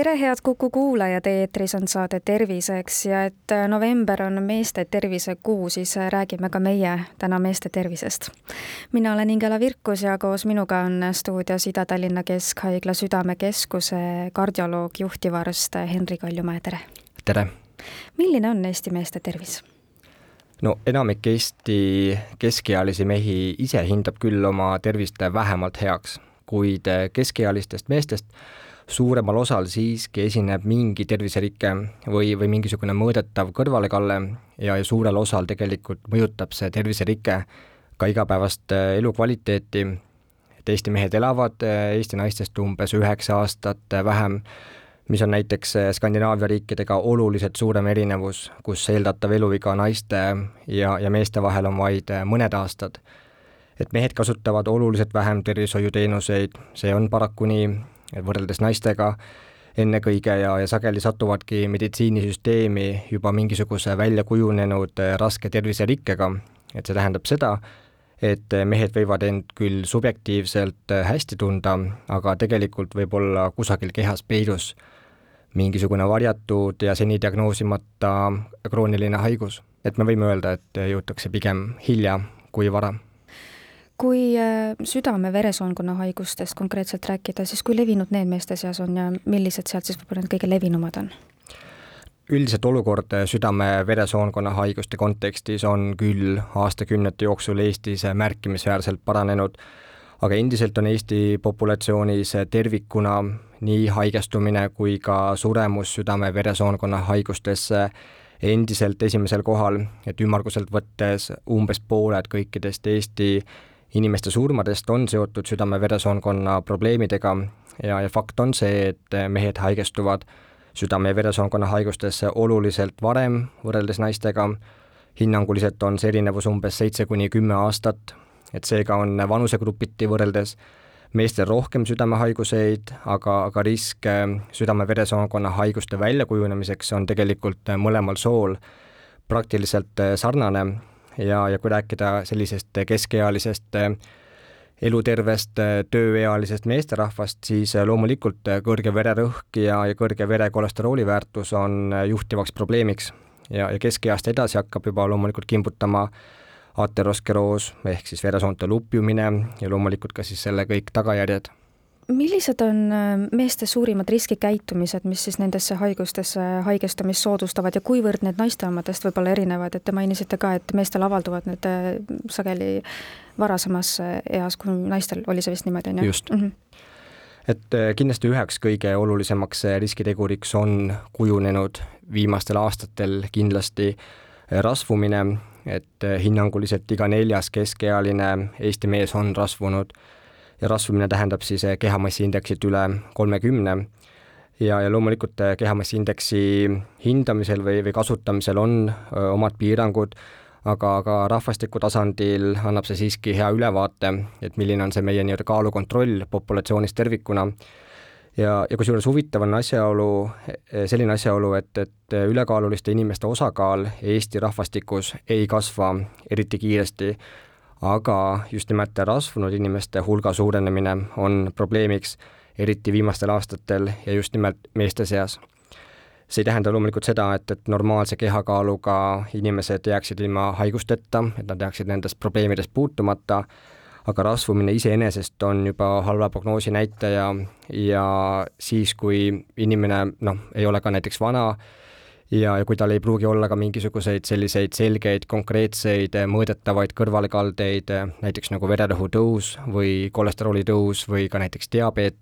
tere, head Kuku kuulajad, eetris on saade Terviseks ja et november on meeste tervisekuu, siis räägime ka meie täna meeste tervisest. mina olen Ingela Virkus ja koos minuga on stuudios Ida-Tallinna Keskhaigla Südamekeskuse kardioloog, juhtivarst Henri Kaljumäe, tere! tere! milline on Eesti meeste tervis? no enamik Eesti keskealisi mehi ise hindab küll oma tervist vähemalt heaks, kuid keskealistest meestest suuremal osal siiski esineb mingi terviserike või, või mingisugune mõõdetav kõrvalekalle ja, ja suurel osal tegelikult mõjutab see terviserike ka igapäevast äh, elukvaliteeti, et Eesti mehed elavad äh, Eesti naistest umbes üheksa aastat äh, vähem, mis on näiteks Skandinaavia riikidega oluliselt suurem erinevus, kus eeldatav eluiga naiste ja, ja meeste vahel on vaid mõned aastad. Et mehed kasutavad oluliselt vähem tervishoiuteenuseid, see on paraku nii, võrreldes naistega ennekõike ja, ja sageli satuvadki meditsiinisüsteemi juba mingisuguse välja kujunenud äh, raske terviserikkega, et see tähendab seda, et mehed võivad end küll subjektiivselt äh, hästi tunda, aga tegelikult võib olla kusagil kehas peidus mingisugune varjatud ja seni diagnoosimata krooniline haigus. et me võime öelda, et jõutakse pigem hilja kui vara kui äh, südame-veresoonkonna haigustest konkreetselt rääkida, siis kui levinud need meeste seas on ja millised sealt siis võib-olla need kõige levinumad on? üldiselt olukord südame-veresoonkonna haiguste kontekstis on küll aastakümnete jooksul Eestis märkimisväärselt paranenud, aga endiselt on Eesti populatsioonis tervikuna nii haigestumine kui ka suremus südame-veresoonkonna haigustesse endiselt esimesel kohal, et ümmarguselt võttes umbes pooled kõikidest Eesti inimeste surmadest on seotud südame-veresoonkonna probleemidega ja, ja fakt on see, et mehed haigestuvad südame- ja veresoonkonna haigustesse oluliselt varem võrreldes naistega, hinnanguliselt on see erinevus umbes seitse kuni kümme aastat, et seega on vanusegrupiti võrreldes meestel rohkem südamehaiguseid, aga, aga risk südame-veresoonkonna haiguste väljakujunemiseks on tegelikult mõlemal sool praktiliselt sarnane ja, ja kui rääkida sellisest keskealisest elutervest tööealisest meesterahvast, siis loomulikult kõrge vererõhk ja, ja kõrge verekolesterooli väärtus on juhtivaks probleemiks. Ja, ja keskeast edasi hakkab juba loomulikult kimbutama ateroskeroos ehk siis veresoonte lupjumine ja loomulikult ka siis selle kõik tagajärjed millised on äh, meeste suurimad riskikäitumised, mis siis nendesse haigustesse haigestumist soodustavad ja kuivõrd need naiste omadest võib-olla erinevad, et te mainisite ka, et meestel avalduvad need äh, sageli varasemas äh, eas, kui naistel oli see vist niimoodi, on ju? just mm. -hmm et kindlasti üheks kõige olulisemaks riskiteguriks on kujunenud viimastel aastatel kindlasti rasvumine, et hinnanguliselt iga neljas keskealine Eesti mees on rasvunud ja rasvumine tähendab siis eh, kehamassiindeksit üle kolmekümne. Ja, ja loomulikult eh, kehamassiindeksi hindamisel või, või kasutamisel on öö, omad piirangud, aga, aga rahvastiku tasandil annab see siiski hea ülevaate, et milline on see meie nii-öelda kaalukontroll populatsioonis tervikuna. Ja, ja kusjuures huvitav on asjaolu, eh, selline asjaolu, et, et ülekaaluliste inimeste osakaal Eesti rahvastikus ei kasva eriti kiiresti aga just nimelt rasvunud inimeste hulga suurenemine on probleemiks, eriti viimastel aastatel ja just nimelt meeste seas. see ei tähenda loomulikult seda, et, et normaalse kehakaaluga inimesed jääksid ilma haigusteta, et nad jääksid nendest probleemidest puutumata, aga rasvumine iseenesest on juba halva prognoosi näitaja ja siis, kui inimene noh, ei ole ka näiteks vana, ja, ja kui tal ei pruugi olla ka mingisuguseid selliseid selgeid konkreetseid eh, mõõdetavaid kõrvalkaldeid, eh, näiteks nagu vererõhu tõus või kolesterooli tõus või ka näiteks diabeet,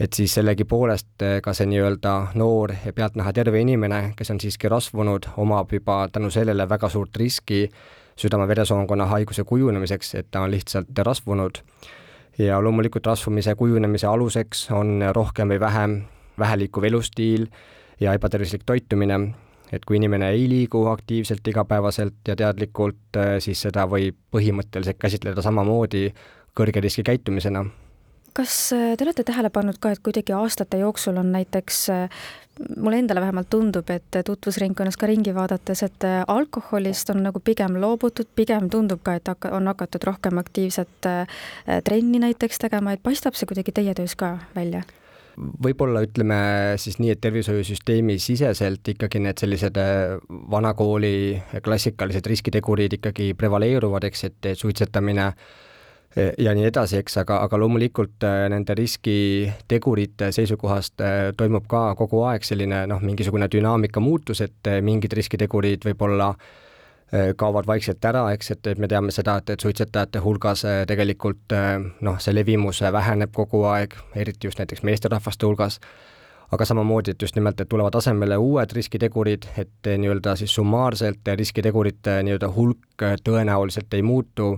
et siis sellegipoolest eh, ka see nii-öelda noor ja pealtnäha terve inimene, kes on siiski rasvunud, omab juba tänu sellele väga suurt riski südame-veresoonkonna haiguse kujunemiseks, et ta on lihtsalt rasvunud. ja loomulikult rasvumise kujunemise aluseks on rohkem või vähem väheliikuv elustiil ja ebatervislik toitumine, et kui inimene ei liigu aktiivselt igapäevaselt ja teadlikult, äh, siis seda võib põhimõtteliselt käsitleda samamoodi kõrge riski käitumisena kas te olete tähele pannud ka, et kuidagi aastate jooksul on näiteks mulle endale vähemalt tundub, et tutvusringkonnas ka ringi vaadates, et alkoholist on nagu pigem loobutud, pigem tundub ka, et on hakatud rohkem aktiivset trenni näiteks tegema, et paistab see kuidagi teie töös ka välja? Võib-olla ütleme siis nii, et tervishoiusüsteemi siseselt ikkagi need sellised äh, vanakooli klassikalised riskitegurid ikkagi prevaleeruvad, eks, et suitsetamine äh, ja nii edasi, eks, aga, aga loomulikult äh, nende riskitegurite seisukohast toimub ka kogu aeg selline noh, mingisugune dünaamika muutus, et mingid riskitegurid võib-olla äh, kaovad vaikselt ära, eks, et, et me teame seda, et, et suitsetajate hulgas äh, tegelikult äh, noh, see levimus väheneb kogu aeg, eriti just näiteks meesterahvaste hulgas, aga samamoodi, et just nimelt, et tulevad asemele uued riskitegurid, et nii-öelda siis summaarselt riskitegurite nii-öelda hulk tõenäoliselt ei muutu,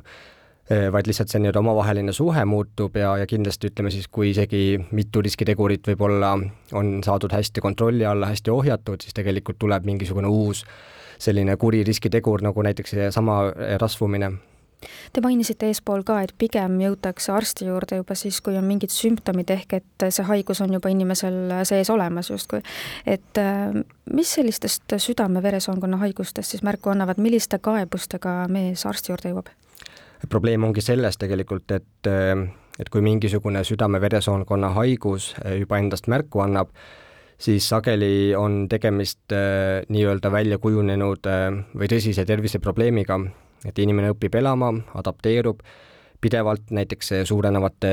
vaid lihtsalt see nii-öelda omavaheline suhe muutub ja, ja kindlasti ütleme siis, kui isegi mitu riskitegurit võib-olla on saadud hästi kontrolli alla, hästi ohjatud, siis tegelikult tuleb mingisugune uus selline kuri riskitegur, nagu näiteks seesama rasvumine Te mainisite eespool ka, et pigem jõutakse arsti juurde juba siis, kui on mingid sümptomid, ehk et see haigus on juba inimesel sees olemas justkui. et äh, mis sellistest südame-veresoonkonna haigustest siis märku annavad, milliste kaebustega mees arsti juurde jõuab? Probleem ongi selles tegelikult, et, et kui mingisugune südame-veresoonkonna haigus juba endast märku annab, siis sageli on tegemist äh, nii-öelda välja kujunenud äh, või tõsise terviseprobleemiga, et inimene õpib elama, adapteerub pidevalt näiteks suurenevate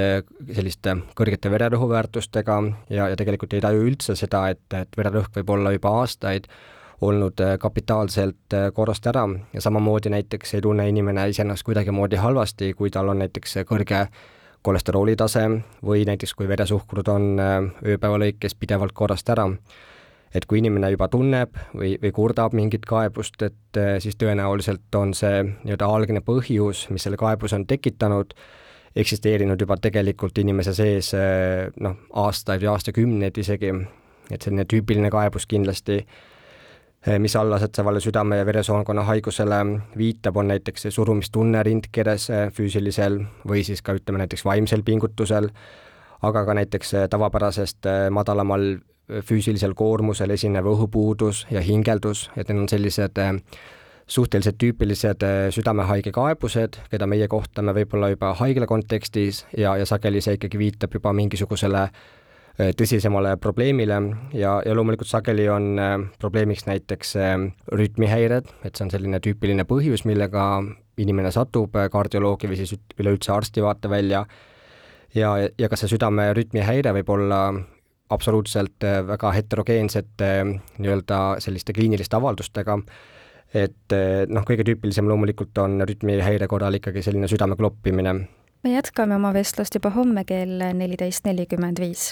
selliste kõrgete vererõhuväärtustega ja, ja tegelikult ei taju üldse seda, et, et vererõhk võib olla juba aastaid olnud äh, kapitaalselt korrast ära ja samamoodi näiteks ei tunne inimene iseennast kuidagimoodi halvasti, kui tal on näiteks kõrge kolesterooli tase või näiteks kui veresuhkrud on äh, ööpäeva lõikes pidevalt korrast ära. et kui inimene juba tunneb või, või kurdab mingit kaebust, et äh, siis tõenäoliselt on see nii-öelda algne põhjus, mis selle kaebuse on tekitanud, eksisteerinud juba tegelikult inimese sees äh, noh, aastaid või aastakümneid isegi, et selline tüüpiline kaebus kindlasti äh, mis allaasetsevale südame- ja veresoonkonna haigusele viitab, on näiteks surumistunne rindkeres eh, füüsilisel või siis ka ütleme näiteks vaimsel pingutusel, aga ka näiteks eh, tavapärasest madalamal füüsilisel koormusel esinev õhupuudus ja hingeldus, et need on sellised suhteliselt tüüpilised südamehaige kaebused, keda meie kohtame võib-olla juba haigla kontekstis ja, ja sageli see ikkagi viitab juba mingisugusele Äh, tõsisemale probleemile ja, ja loomulikult sageli on äh, probleemiks näiteks äh, rütmihäired, et see on selline tüüpiline põhjus, millega inimene satub kardioloogi või siis üleüldse arsti vaatevälja ja, ja ka see südame rütmihäire võib olla absoluutselt väga heterogeensete nii-öelda selliste kliiniliste avaldustega, et noh, kõige tüüpilisem loomulikult on rütmihäire korral ikkagi selline südame kloppimine. me jätkame oma vestlust juba homme kell neliteist nelikümmend viis